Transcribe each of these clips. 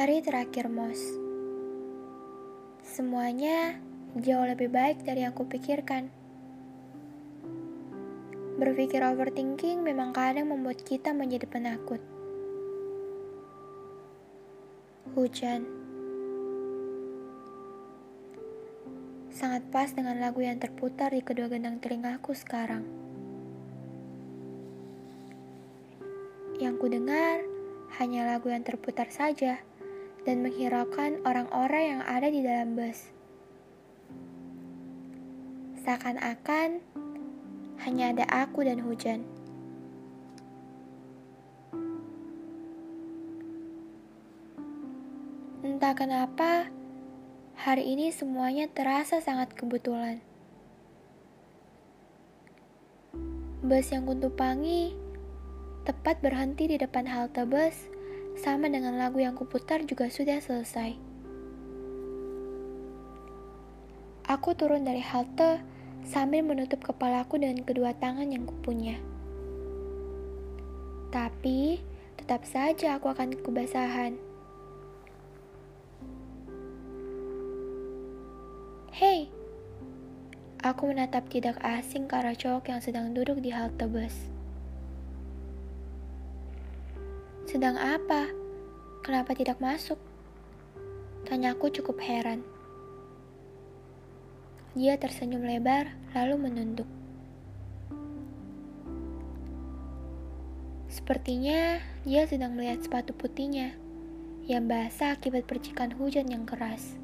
Hari terakhir MOS. Semuanya jauh lebih baik dari yang kupikirkan. Berpikir overthinking memang kadang membuat kita menjadi penakut. Hujan. Sangat pas dengan lagu yang terputar di kedua gendang telingaku sekarang. Yang ku dengar hanya lagu yang terputar saja dan menghiraukan orang-orang yang ada di dalam bus. Seakan-akan hanya ada aku dan hujan. Entah kenapa, hari ini semuanya terasa sangat kebetulan. Bus yang kuntupangi tepat berhenti di depan halte bus, sama dengan lagu yang kuputar juga sudah selesai. Aku turun dari halte sambil menutup kepalaku dengan kedua tangan yang kupunya. Tapi, tetap saja aku akan kebasahan. Hei, aku menatap tidak asing ke arah cowok yang sedang duduk di halte bus. Sedang apa? Kenapa tidak masuk? Tanyaku cukup heran. Dia tersenyum lebar, lalu menunduk. Sepertinya dia sedang melihat sepatu putihnya yang basah akibat percikan hujan yang keras.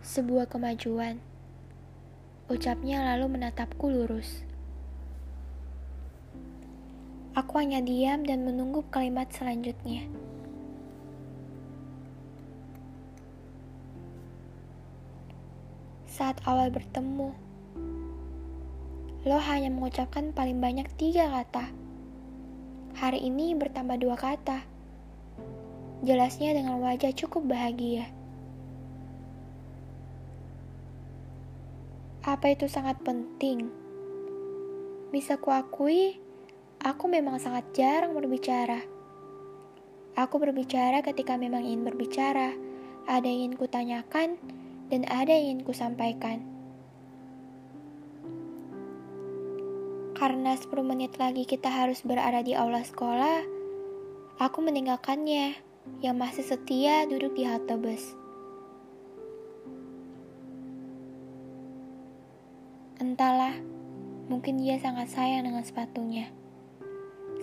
Sebuah kemajuan. Ucapnya lalu menatapku lurus. Aku hanya diam dan menunggu kalimat selanjutnya. Saat awal bertemu, lo hanya mengucapkan paling banyak tiga kata. Hari ini bertambah dua kata. Jelasnya dengan wajah cukup bahagia. Apa itu sangat penting? Bisa kuakui, Aku memang sangat jarang berbicara. Aku berbicara ketika memang ingin berbicara, ada yang ingin kutanyakan, dan ada yang ingin kusampaikan. Karena 10 menit lagi kita harus berada di aula sekolah, aku meninggalkannya yang masih setia duduk di halte bus. Entahlah, mungkin dia sangat sayang dengan sepatunya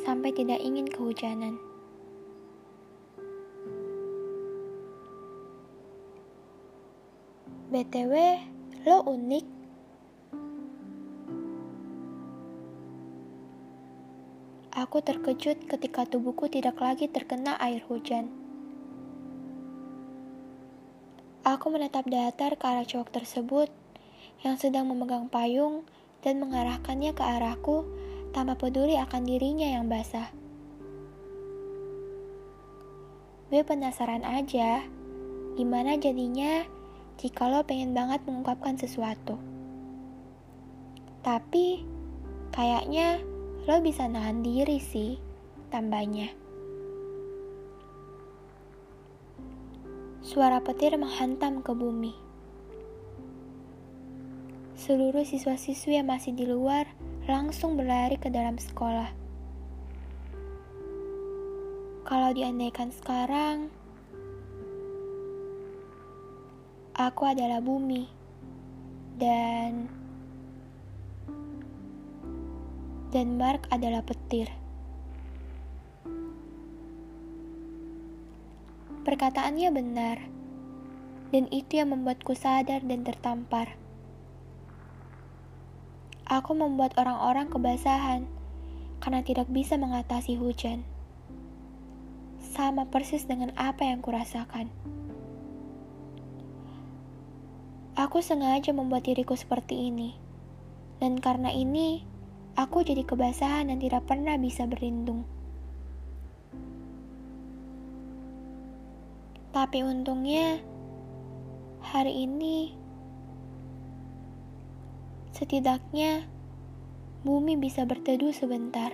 sampai tidak ingin kehujanan. BTW, lo unik. Aku terkejut ketika tubuhku tidak lagi terkena air hujan. Aku menatap datar ke arah cowok tersebut yang sedang memegang payung dan mengarahkannya ke arahku tanpa peduli akan dirinya yang basah. Gue penasaran aja, gimana jadinya jika lo pengen banget mengungkapkan sesuatu. Tapi, kayaknya lo bisa nahan diri sih, tambahnya. Suara petir menghantam ke bumi. Seluruh siswa-siswi yang masih di luar langsung berlari ke dalam sekolah. Kalau diandaikan sekarang, aku adalah bumi dan dan Mark adalah petir. Perkataannya benar, dan itu yang membuatku sadar dan tertampar. Aku membuat orang-orang kebasahan karena tidak bisa mengatasi hujan. Sama persis dengan apa yang kurasakan. Aku sengaja membuat diriku seperti ini. Dan karena ini, aku jadi kebasahan dan tidak pernah bisa berlindung. Tapi untungnya, hari ini Setidaknya, bumi bisa berteduh sebentar.